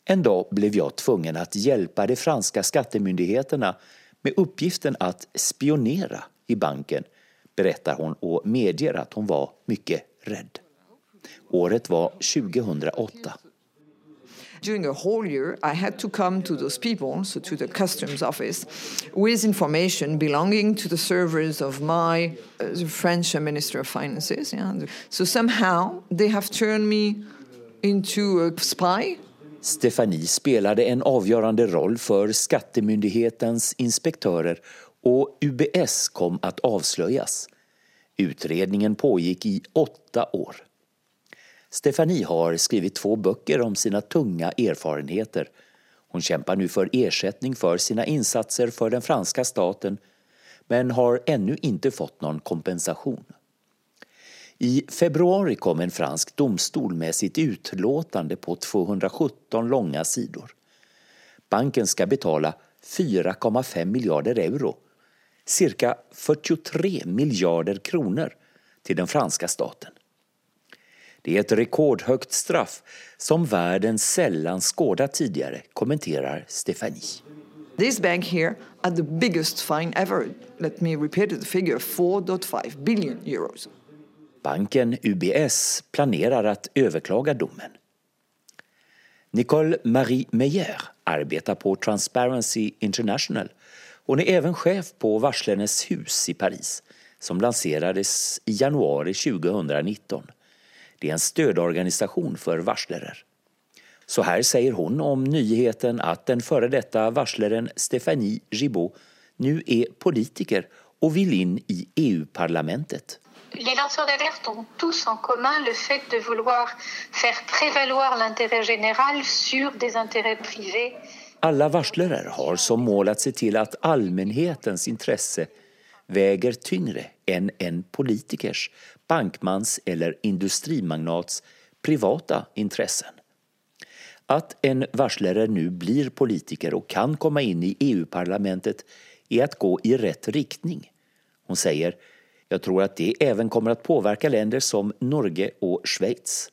En dag blev jag tvungen att hjälpa de franska skattemyndigheterna med uppgiften att spionera i banken, berättar hon och medger att hon var mycket rädd. Året var 2008. During a whole year, I had to come to those people, so to the customs office, with information belonging to the servers of my uh, French Minister of Finances. Yeah. So somehow they have turned me into a spy. Stefanie spelade en avgörande roll för skattemyndighetens inspektörer och UBS kom att avslöjas. Utredningen pågick i åtta år. Stefanie har skrivit två böcker om sina tunga erfarenheter. Hon kämpar nu för ersättning för sina insatser för den franska staten men har ännu inte fått någon kompensation. I februari kom en fransk domstol med sitt utlåtande på 217 långa sidor. Banken ska betala 4,5 miljarder euro, cirka 43 miljarder kronor, till den franska staten. Det är ett rekordhögt straff som världen sällan skådat tidigare, kommenterar Stefanie. This bank here had the biggest fine ever. Let me repeat the figure 4.5 billion euros. Banken UBS planerar att överklaga domen. Nicole Marie Meyer arbetar på Transparency International. Hon är även chef på Varslenes hus i Paris som lanserades i januari 2019. Det är en stödorganisation för varslare. Så här säger hon om nyheten att den före detta varslaren Stéphanie Gibault nu är politiker och vill in i EU-parlamentet. Les lanceurs d'alerte ont tous en commun le fait de vouloir faire prévaloir l'intérêt général sur des intérêts privés. Alla varslare har som mål att se till att allmänhetens intresse väger tyngre än en politikers, bankmans eller industrimagnats privata intressen. Att en varslare nu blir politiker och kan komma in i EU-parlamentet är att gå i rätt riktning. Hon säger jag tror att det även kommer att påverka länder som Norge och Schweiz.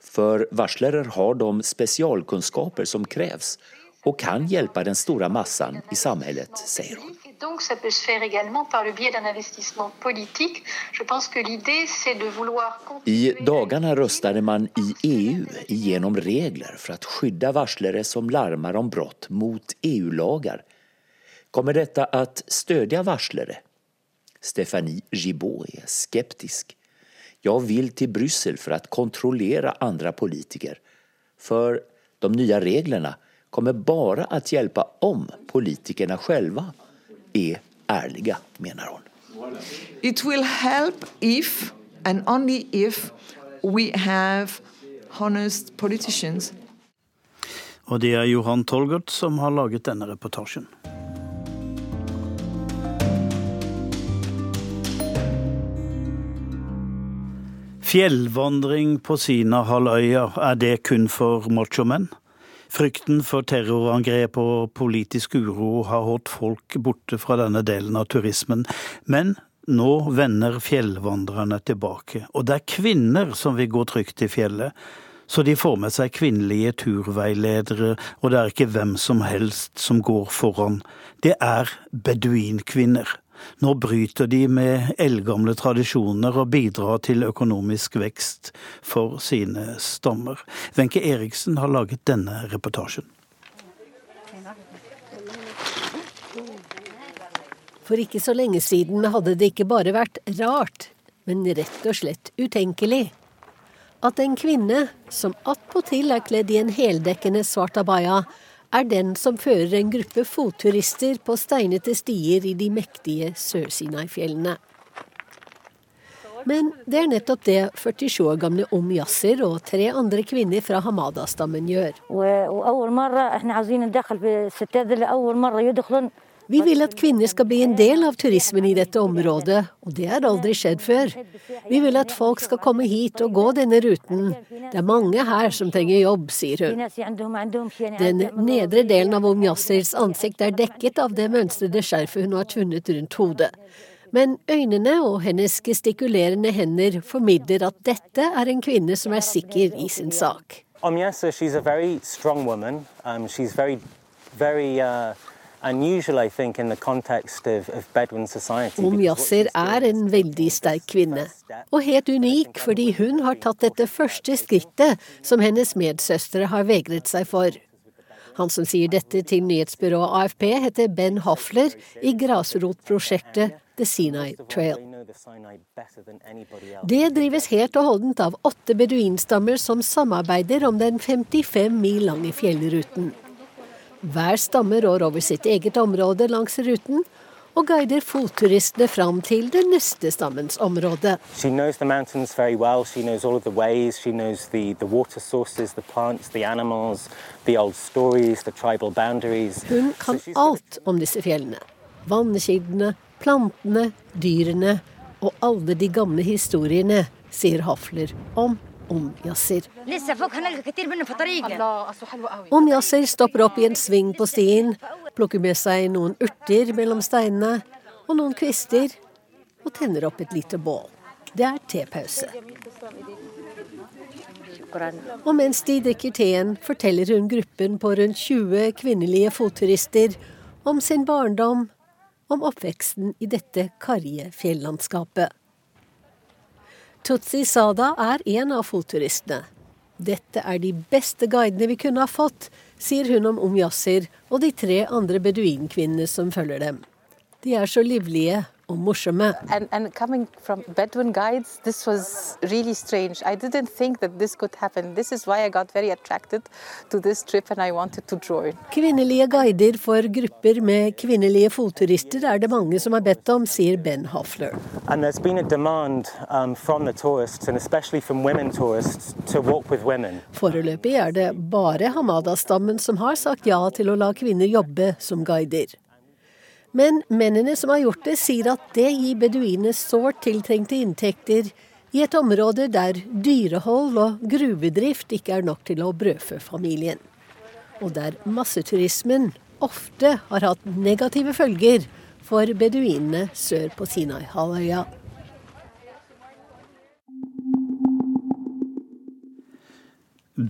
För varslare har de specialkunskaper som krävs och kan hjälpa den stora massan i samhället, säger hon. Donc ça peut se faire également par le biais d'un investissement politique. Je pense que l'idée c'est de vouloir I dagarna röstade man i EU igenom regler för att skydda varslare som larmar om brott mot EU-lagar. Kommer detta att stödja varslare? Stéphanie Gibault är skeptisk. Jag vill till Bryssel för att kontrollera andra politiker. För de nya reglerna kommer bara att hjälpa om politikerna själva är ärliga, menar hon. It will help if and only if we have honest politicians. Og det er Johan Tolgert som har laget denne reportasjen. Fjellvandring på Sinahalvøya, er det kun for machomenn? Frykten for terrorangrep og politisk uro har holdt folk borte fra denne delen av turismen. Men nå vender fjellvandrerne tilbake, og det er kvinner som vil gå trygt i fjellet. Så de får med seg kvinnelige turveiledere, og det er ikke hvem som helst som går foran. Det er beduinkvinner. Nå bryter de med eldgamle tradisjoner og bidrar til økonomisk vekst for sine stammer. Wenche Eriksen har laget denne reportasjen. For ikke så lenge siden hadde det ikke bare vært rart, men rett og slett utenkelig. At en kvinne, som attpåtil er kledd i en heldekkende svart abaya, er den som fører en gruppe fotturister på steinete stier i de mektige Sør-Sinai-fjellene. Men det er nettopp det 47 år gamle Om Yasser og tre andre kvinner fra Hamada-stammen gjør. Vi vil at kvinner skal bli en del av turismen i dette området, og det har aldri skjedd før. Vi vil at folk skal komme hit og gå denne ruten. Det er mange her som trenger jobb, sier hun. Den nedre delen av Om Yassirs ansikt er dekket av det mønstrede skjerfet hun har tvunnet rundt hodet. Men øynene og hennes gestikulerende hender formidler at dette er en kvinne som er sikker i sin sak. Yes, she's a very strong woman. Um, she's very, very uh, Om Yasser er en veldig sterk kvinne, og helt unik fordi hun har tatt dette første skrittet som hennes medsøstre har vegret seg for. Han som sier dette til nyhetsbyrået AFP, heter Ben Hoffler i grasrotprosjektet The Sinai Trail. Det drives helt og holdent av åtte beduinstammer som samarbeider om den 55 mil lange fjellruten. Hver stamme rår over sitt eget område langs ruten, og guider fotturistene fram til den neste stammens område. Well. The ways. The, the sources, plants, animals, stories. Hun kan alt om disse fjellene. Vannkildene, plantene, dyrene og alle de gamle historiene, sier Hafler om Om Yasir. Om Yasir stopper opp i en sving på stien, plukker med seg noen urter mellom steinene og noen kvister, og tenner opp et lite bål. Det er tepause. Og mens de drikker teen, forteller hun gruppen på rundt 20 kvinnelige fotturister om sin barndom, om oppveksten i dette karrige fjellandskapet. Tutsi Sada er en av fotturistene. Dette er de beste guidene vi kunne ha fått, sier hun om Om Yasir og de tre andre beduinkvinnene som følger dem. De er så livlige og morsomme. And, and coming from Bedouin guides, really strange. I didn't think that this could happen. This is why I got very attracted to this trip and I wanted to join. Kvinnelige guider for grupper med kvinnelige fotturister er det mange som har bedt om, sier Ben Hoffler. And there's been a demand um, tourists, and especially from women tourists, to walk with women. Foreløpig er det bare Hamada-stammen som har sagt ja til å la kvinner jobbe som guider. Men mennene som har gjort det, sier at det gir beduinene sårt tiltrengte inntekter i et område der dyrehold og gruvedrift ikke er nok til å brødfø familien. Og der masseturismen ofte har hatt negative følger for beduinene sør på Sinai-halvøya.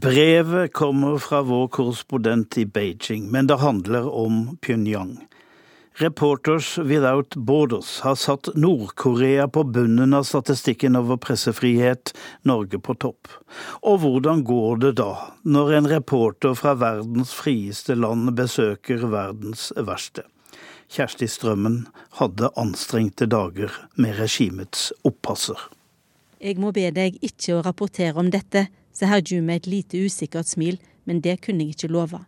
Brevet kommer fra vår korrespondent i Beijing, men det handler om Pyongyang. Reporters Without Borders har satt Nord-Korea på bunnen av statistikken over pressefrihet, Norge på topp. Og hvordan går det da, når en reporter fra verdens frieste land besøker verdens verste? Kjersti Strømmen hadde anstrengte dager med regimets oppasser. Jeg må be deg ikke å rapportere om dette, sa herr Ju med et lite usikkert smil, men det kunne jeg ikke love.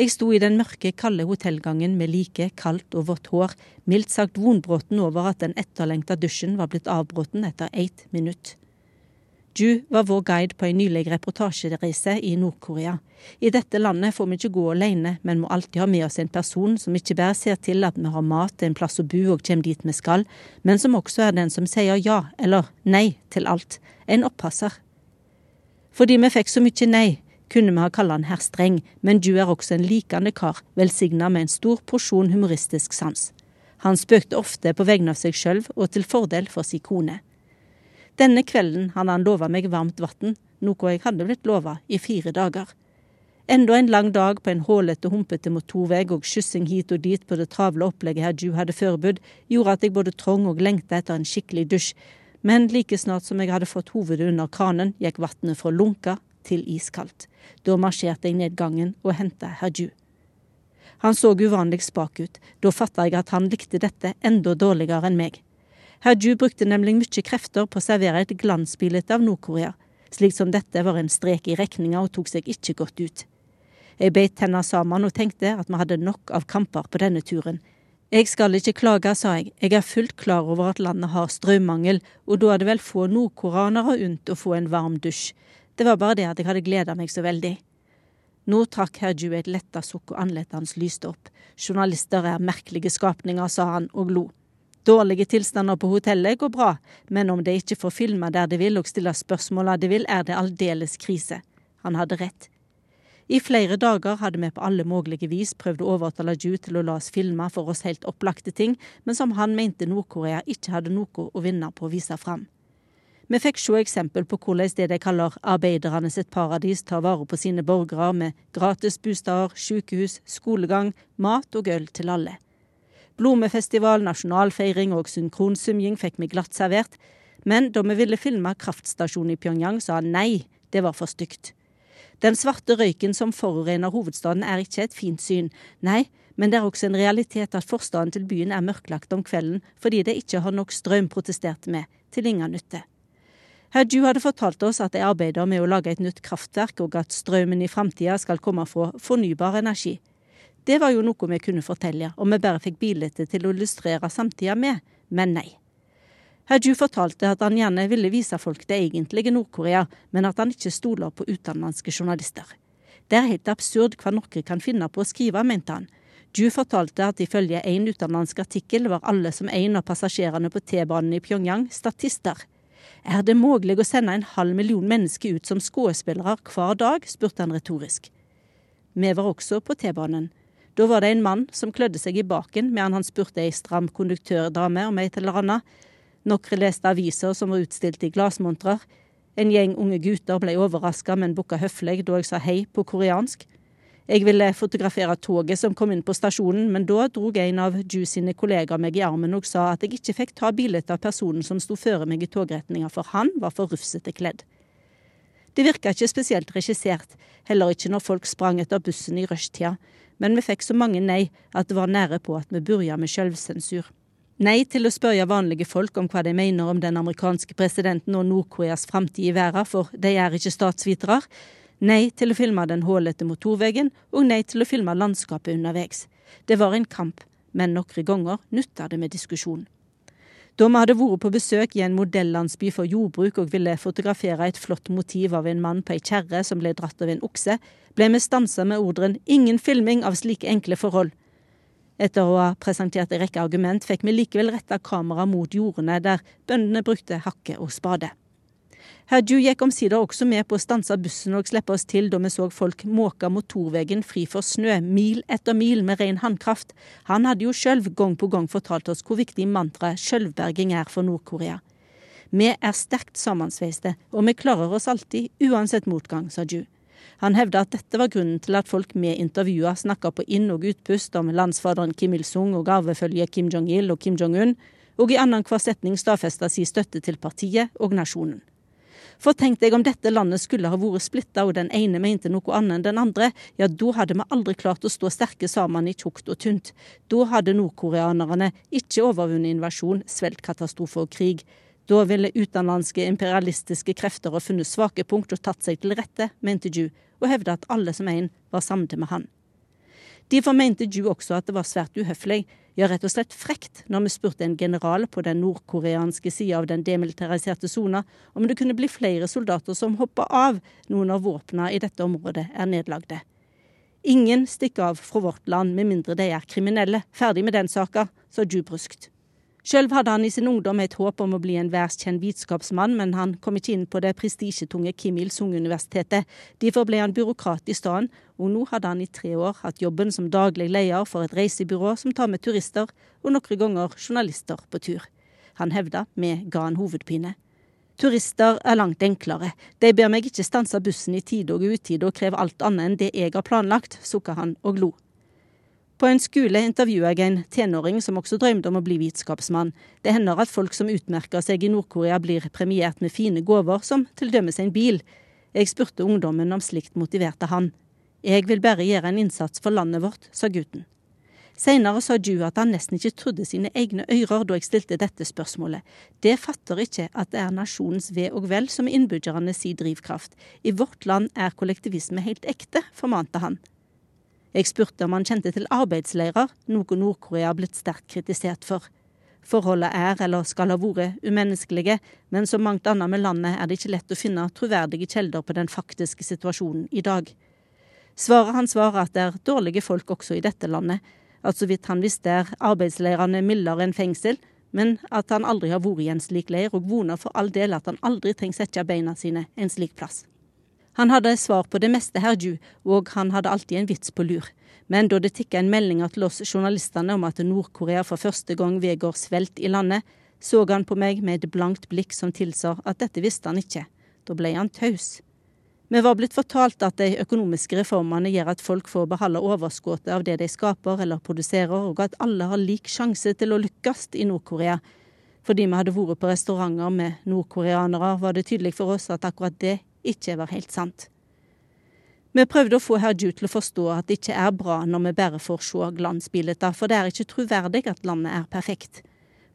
Jeg sto i den mørke, kalde hotellgangen med like kaldt og vått hår, mildt sagt vonbråten over at den etterlengta dusjen var blitt avbrutt etter ett minutt. Ju var vår guide på en nylig reportasjereise i Nord-Korea. I dette landet får vi ikke gå alene, men må alltid ha med oss en person som ikke bare ser til at vi har mat, en plass å bo og kommer dit vi skal, men som også er den som sier ja eller nei til alt. En oppasser. Fordi vi fikk så mye nei, kunne vi ha kalt han herr Streng, men Ju er også en likende kar, velsigna med en stor porsjon humoristisk sans. Han spøkte ofte på vegne av seg sjøl og til fordel for si kone. Denne kvelden hadde han lova meg varmt vann, noe jeg hadde blitt lova i fire dager. Enda en lang dag på en hålete, humpete motorvei og skyssing hit og dit på det travle opplegget herr Ju hadde forbudt, gjorde at jeg både trong og lengta etter en skikkelig dusj, men like snart som jeg hadde fått hovedet under kranen, gikk vannet fra lunka til iskaldt. Da marsjerte jeg ned gangen og henta Haju. Han så uvanlig spak ut, da fatta jeg at han likte dette enda dårligere enn meg. Haju brukte nemlig mye krefter på å servere et glansbilde av Nord-Korea, slik som dette var en strek i regninga og tok seg ikke godt ut. Jeg beit tenna sammen og tenkte at vi hadde nok av kamper på denne turen. Jeg skal ikke klage, sa jeg, jeg er fullt klar over at landet har strømmangel, og da er det vel få nordkoreanere unt å få en varm dusj. Det var bare det at jeg hadde gleda meg så veldig. Nå trakk herr Ju et letta sukk, og ansiktet hans lyste opp. Journalister er merkelige skapninger, sa han og lo. Dårlige tilstander på hotellet går bra, men om de ikke får filme der de vil og stille spørsmåla de vil, er det aldeles krise. Han hadde rett. I flere dager hadde vi på alle mulige vis prøvd å overtale Ju til å la oss filme for oss helt opplagte ting, men som han mente Nord-Korea ikke hadde noe å vinne på å vise fram. Vi fikk se eksempel på hvordan det de kaller arbeiderne sitt paradis tar vare på sine borgere med gratis bostader, sykehus, skolegang, mat og øl til alle. Blomefestival, nasjonalfeiring og synkronsumjing fikk vi glatt servert, men da vi ville filme kraftstasjonen i Pyongyang, sa han nei, det var for stygt. Den svarte røyken som forurener hovedstaden er ikke et fint syn, nei, men det er også en realitet at forstaden til byen er mørklagt om kvelden fordi det ikke har nok strøm, protesterte vi, til ingen nytte. Herr Ju hadde fortalt oss at de arbeider med å lage et nytt kraftverk, og at strømmen i framtida skal komme fra fornybar energi. Det var jo noe vi kunne fortelle, og vi bare fikk bildet til å illustrere samtida med, men nei. Haju fortalte at han gjerne ville vise folk det egentlige Nord-Korea, men at han ikke stoler på utenlandske journalister. Det er helt absurd hva noen kan finne på å skrive, mente han. Ju fortalte at ifølge en utenlandsk artikkel var alle som en av passasjerene på T-banen i Pyongyang statister. Er det mulig å sende en halv million mennesker ut som skuespillere hver dag, spurte han retorisk. Vi var også på T-banen. Da var det en mann som klødde seg i baken medan han spurte ei stram konduktørdame om et eller annet. Noen leste aviser som var utstilt i glassmontrer. En gjeng unge gutter ble overraska, men bukka høflig da jeg sa hei på koreansk. Jeg ville fotografere toget som kom inn på stasjonen, men da drog en av Ju sine kollegaer meg i armen og sa at jeg ikke fikk ta bilde av personen som sto før meg i togretninga, for han var for rufsete kledd. Det virka ikke spesielt regissert, heller ikke når folk sprang etter bussen i rushtida, men vi fikk så mange nei at det var nære på at vi begynte med sjølvsensur. Nei til å spørre vanlige folk om hva de mener om den amerikanske presidenten og Nord-Koreas framtid i verden, for de er ikke statsvitere. Nei til å filme den hullete motorveien, og nei til å filme landskapet underveis. Det var en kamp, men noen ganger nytta det med diskusjon. Da vi hadde vært på besøk i en modellandsby for jordbruk og ville fotografere et flott motiv av en mann på ei kjerre som ble dratt av en okse, ble vi stansa med ordren 'ingen filming av slike enkle forhold'. Etter å ha presentert en rekke argument, fikk vi likevel retta kamera mot jordene der bøndene brukte hakke og spade. Herr Ju gikk omsider også med på å stanse bussen og slippe oss til da vi så folk måke motorveien fri for snø, mil etter mil med ren håndkraft. Han hadde jo sjøl gang på gang fortalt oss hvor viktig mantraet sjølberging er for Nord-Korea. Vi er sterkt sammensveiste, og vi klarer oss alltid, uansett motgang, sa Ju. Han hevda at dette var grunnen til at folk vi intervjua snakka på inn- og utpust om landsfaderen Kim Il-sung og arvefølget Kim Jong-il og Kim Jong-un, og i annenhver setning stadfesta si støtte til partiet og nasjonen. For tenk deg om dette landet skulle ha vært splitta og den ene mente noe annet enn den andre, ja, da hadde vi aldri klart å stå sterke sammen i tjukt og tynt. Da hadde nordkoreanerne ikke overvunnet invasjon, sveltkatastrofe og krig. Da ville utenlandske imperialistiske krefter ha funnet svake punkt og tatt seg til rette, mente Ju, og hevda at alle som en var samde med han. Derfor mente Ju også at det var svært uhøflig, ja rett og slett frekt, når vi spurte en general på den nordkoreanske sida av den demilitariserte sona om det kunne bli flere soldater som hoppa av noen av våpna i dette området er nedlagde. Ingen stikker av fra vårt land med mindre de er kriminelle. Ferdig med den saka, sa Ju bruskt. Sjøl hadde han i sin ungdom et håp om å bli en verdenskjent vitenskapsmann, men han kom ikke inn på det prestisjetunge Kim Il-sung-universitetet. Derfor ble han byråkrat i stedet, og nå hadde han i tre år hatt jobben som daglig leder for et reisebyrå som tar med turister, og noen ganger journalister på tur. Han hevda vi ga han hovedpine. Turister er langt enklere. De ber meg ikke stanse bussen i tide og utide og kreve alt annet enn det jeg har planlagt, sukka han og lo. På en skole intervjuet jeg en tenåring som også drømte om å bli vitenskapsmann. Det hender at folk som utmerker seg i Nord-Korea blir premiert med fine gaver, som til dømes en bil. Jeg spurte ungdommen om slikt motiverte han. Jeg vil bare gjøre en innsats for landet vårt, sa gutten. Senere sa Ju at han nesten ikke trodde sine egne ører da jeg stilte dette spørsmålet. Det fatter ikke at det er nasjonens ve og vel som er innbyggerne si drivkraft. I vårt land er kollektivisme helt ekte, formante han. Jeg spurte om han kjente til arbeidsleirer, noe Nord-Korea har blitt sterkt kritisert for. Forholdet er, eller skal ha vært, umenneskelige, men som mangt annet med landet er det ikke lett å finne troverdige kjelder på den faktiske situasjonen i dag. Svaret hans var at det er dårlige folk også i dette landet, at så vidt han visste er arbeidsleirene mildere enn fengsel, men at han aldri har vært i en slik leir, og voner for all del at han aldri trenger sette beina sine en slik plass. Han hadde svar på det meste, herr Ju, og han hadde alltid en vits på lur. Men da det tikka en melding til oss journalistene om at Nord-Korea for første gang vedgår svelt i landet, så han på meg med et blankt blikk som tilsa at dette visste han ikke. Da ble han taus. Vi var blitt fortalt at de økonomiske reformene gjør at folk får beholde overskuddet av det de skaper eller produserer, og at alle har lik sjanse til å lykkes i Nord-Korea. Fordi vi hadde vært på restauranter med nordkoreanere, var det tydelig for oss at akkurat det ikke var helt sant. Vi prøvde å få herr Ju til å forstå at det ikke er bra når vi bare får se glansbilder, for det er ikke troverdig at landet er perfekt.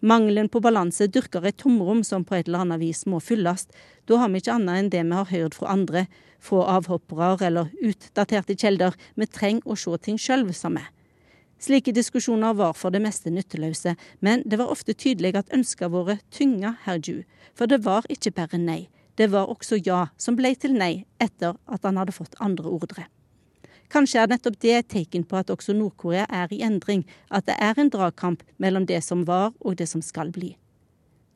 Mangelen på balanse dyrker et tomrom som på et eller annet vis må fylles. Da har vi ikke annet enn det vi har hørt fra andre, fra avhoppere eller utdaterte kjelder. Vi trenger å se ting sjøl, sa vi. Slike diskusjoner var for det meste nytteløse, men det var ofte tydelig at ønskene våre tynga herr Ju, for det var ikke bare nei. Det var også ja som ble til nei etter at han hadde fått andre ordre. Kanskje er nettopp det et tegn på at også Nord-Korea er i endring, at det er en dragkamp mellom det som var og det som skal bli.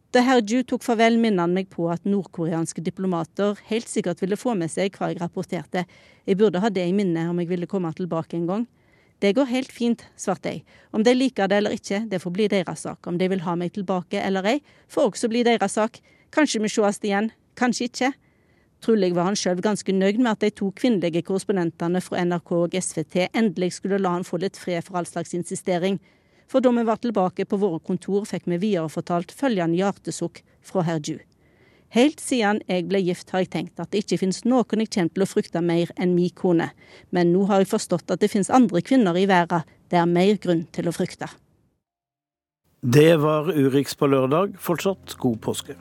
Da Herju tok farvel, minnet han meg på at nordkoreanske diplomater helt sikkert ville få med seg hva jeg rapporterte. Jeg burde ha det i minne om jeg ville komme tilbake en gang. Det går helt fint, svarte jeg. Om de liker det eller ikke, det får bli deres sak. Om de vil ha meg tilbake eller ei, får også bli deres sak. Kanskje vi sees igjen, kanskje ikke. Trolig var han sjøl ganske nøyd med at de to kvinnelige korrespondentene fra NRK og SVT endelig skulle la han få litt fred for all slags insistering. For da vi var tilbake på våre kontor, fikk vi viderefortalt følgende hjertesukk fra herr Ju. Helt siden jeg ble gift har jeg tenkt at det ikke finnes noen jeg kommer til å frykte mer enn min kone, men nå har jeg forstått at det finnes andre kvinner i verden det er mer grunn til å frykte. Det var Urix på lørdag. Fortsatt god påske.